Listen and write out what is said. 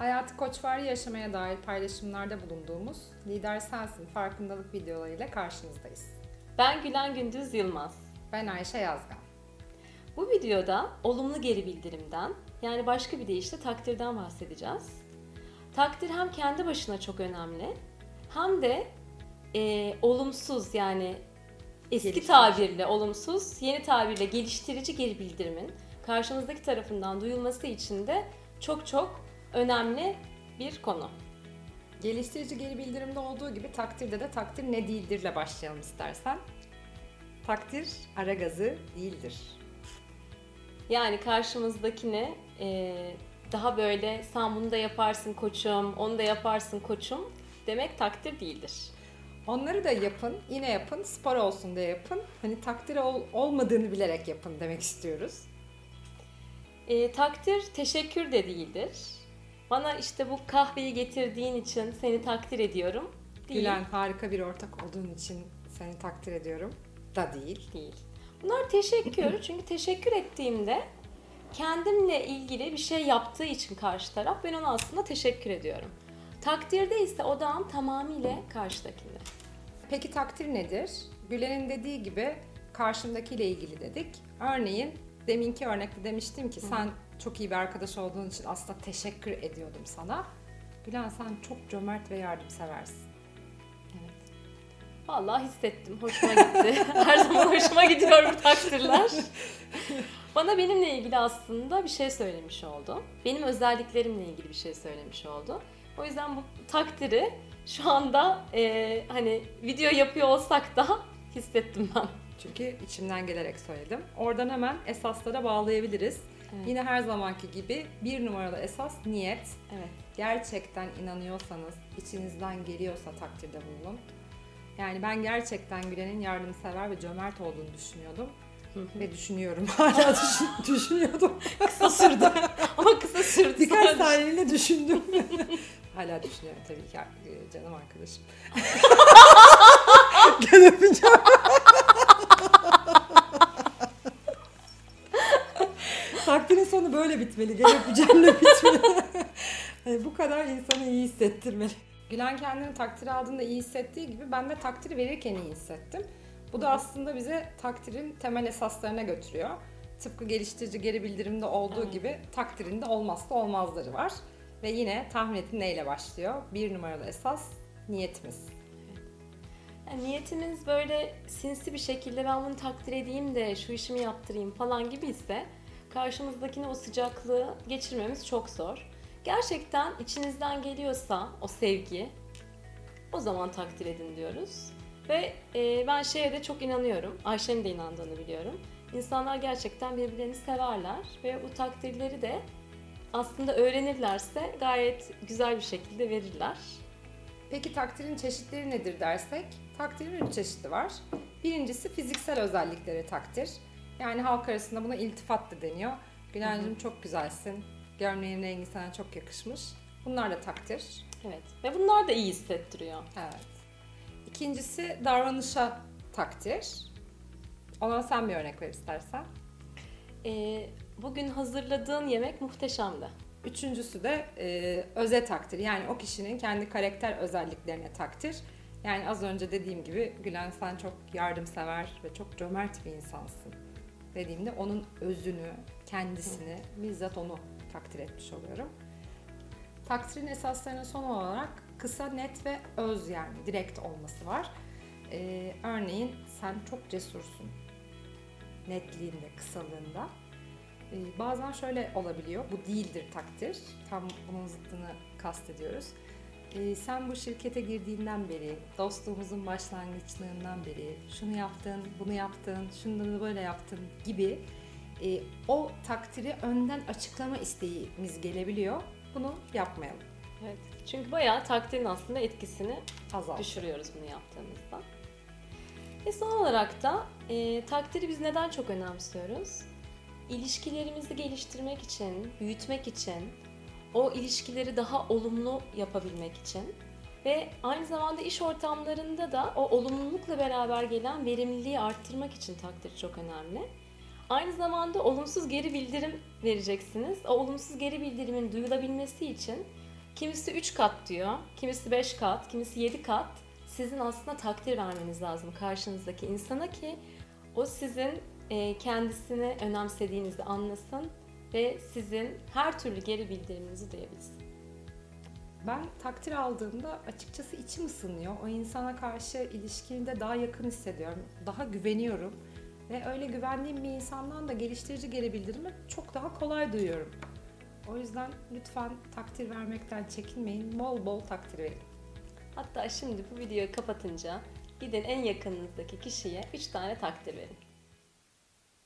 Hayatı koçvari yaşamaya dair paylaşımlarda bulunduğumuz Lider Sensin farkındalık videolarıyla karşınızdayız. Ben Gülen Gündüz Yılmaz. Ben Ayşe Yazgan. Bu videoda olumlu geri bildirimden yani başka bir deyişle takdirden bahsedeceğiz. Takdir hem kendi başına çok önemli hem de e, olumsuz yani eski tabirle olumsuz, yeni tabirle geliştirici geri bildirimin karşımızdaki tarafından duyulması için de çok çok önemli bir konu. Geliştirici geri bildirimde olduğu gibi takdirde de takdir ne değildirle başlayalım istersen. Takdir ara gazı değildir. Yani karşımızdakine e, daha böyle sen bunu da yaparsın koçum, onu da yaparsın koçum demek takdir değildir. Onları da yapın, yine yapın, spor olsun diye yapın. Hani takdir ol, olmadığını bilerek yapın demek istiyoruz. E, takdir teşekkür de değildir. Bana işte bu kahveyi getirdiğin için seni takdir ediyorum. Değil. Gülen harika bir ortak olduğun için seni takdir ediyorum. Da değil. Değil. Bunlar teşekkür. Çünkü teşekkür ettiğimde kendimle ilgili bir şey yaptığı için karşı taraf ben ona aslında teşekkür ediyorum. Takdirde ise odağım tamamıyla karşıdakinde. Peki takdir nedir? Gülen'in dediği gibi karşımdakiyle ilgili dedik. Örneğin deminki örnekte demiştim ki sen çok iyi bir arkadaş olduğun için aslında teşekkür ediyordum sana. Gülen sen çok cömert ve yardımseversin. Evet. Vallahi hissettim. Hoşuma gitti. Her zaman hoşuma gidiyor bu takdirler. Bana benimle ilgili aslında bir şey söylemiş oldu. Benim özelliklerimle ilgili bir şey söylemiş oldu. O yüzden bu takdiri şu anda e, hani video yapıyor olsak da hissettim ben. Çünkü içimden gelerek söyledim. Oradan hemen esaslara bağlayabiliriz. Evet. Yine her zamanki gibi bir numaralı esas niyet. Evet. Gerçekten inanıyorsanız, içinizden geliyorsa takdirde bulunun. Yani ben gerçekten Gülen'in yardımsever ve cömert olduğunu düşünüyordum. Ve düşünüyorum. Hala düşün, düşünüyordum. kısa sürdü. Ama kısa sürdü. Birkaç saniyeyle düşündüm. Hala düşünüyorum tabii ki e, canım arkadaşım. Gel öpeceğim. Böyle bitmeli. Gel öpeceğimle bitmeli. yani bu kadar insanı iyi hissettirmeli. Gülen kendini takdir aldığında iyi hissettiği gibi ben de takdir verirken iyi hissettim. Bu da aslında bize takdirin temel esaslarına götürüyor. Tıpkı geliştirici geri bildirimde olduğu evet. gibi takdirinde olmazsa olmazları var. Ve yine tahmin etin neyle başlıyor? Bir numaralı esas niyetimiz. Yani niyetimiz böyle sinsi bir şekilde ben bunu takdir edeyim de şu işimi yaptırayım falan gibi ise karşımızdakine o sıcaklığı geçirmemiz çok zor. Gerçekten içinizden geliyorsa o sevgi o zaman takdir edin diyoruz. Ve e, ben şeye de çok inanıyorum. Ayşe'nin de inandığını biliyorum. İnsanlar gerçekten birbirlerini severler ve bu takdirleri de aslında öğrenirlerse gayet güzel bir şekilde verirler. Peki takdirin çeşitleri nedir dersek? Takdirin üç çeşidi var. Birincisi fiziksel özellikleri takdir. Yani halk arasında buna iltifat da deniyor. Gülencim çok güzelsin. Gömleğin rengi sana çok yakışmış. Bunlar da takdir. Evet. Ve bunlar da iyi hissettiriyor. Evet. İkincisi davranışa takdir. Ona sen bir örnek ver istersen. Ee, bugün hazırladığın yemek muhteşemdi. Üçüncüsü de e, öze takdir. Yani o kişinin kendi karakter özelliklerine takdir. Yani az önce dediğim gibi Gülen sen çok yardımsever ve çok cömert bir insansın dediğimde onun özünü, kendisini, bizzat onu takdir etmiş oluyorum. Takdirin esaslarının son olarak kısa, net ve öz yani direkt olması var. Ee, örneğin sen çok cesursun. Netliğinde, kısalığında. Ee, bazen şöyle olabiliyor. Bu değildir takdir. Tam bunun zıttını kastediyoruz. Ee, sen bu şirkete girdiğinden beri, dostluğumuzun başlangıçlığından beri şunu yaptın, bunu yaptın, şunu böyle yaptın gibi e, o takdiri önden açıklama isteğimiz gelebiliyor. Bunu yapmayalım. Evet. Çünkü bayağı takdirin aslında etkisini Azalt. düşürüyoruz bunu yaptığımızda. Ve son olarak da e, takdiri biz neden çok önemsiyoruz? İlişkilerimizi geliştirmek için, büyütmek için, o ilişkileri daha olumlu yapabilmek için ve aynı zamanda iş ortamlarında da o olumlulukla beraber gelen verimliliği arttırmak için takdir çok önemli. Aynı zamanda olumsuz geri bildirim vereceksiniz. O olumsuz geri bildirimin duyulabilmesi için Kimisi 3 kat diyor, kimisi 5 kat, kimisi 7 kat. Sizin aslında takdir vermeniz lazım karşınızdaki insana ki o sizin kendisini önemsediğinizi anlasın ve sizin her türlü geri bildiriminizi duyabilsin. Ben takdir aldığımda açıkçası içim ısınıyor. O insana karşı ilişkimde daha yakın hissediyorum. Daha güveniyorum. Ve öyle güvendiğim bir insandan da geliştirici geri bildirimi çok daha kolay duyuyorum. O yüzden lütfen takdir vermekten çekinmeyin. Bol bol takdir verin. Hatta şimdi bu videoyu kapatınca gidin en yakınınızdaki kişiye 3 tane takdir verin.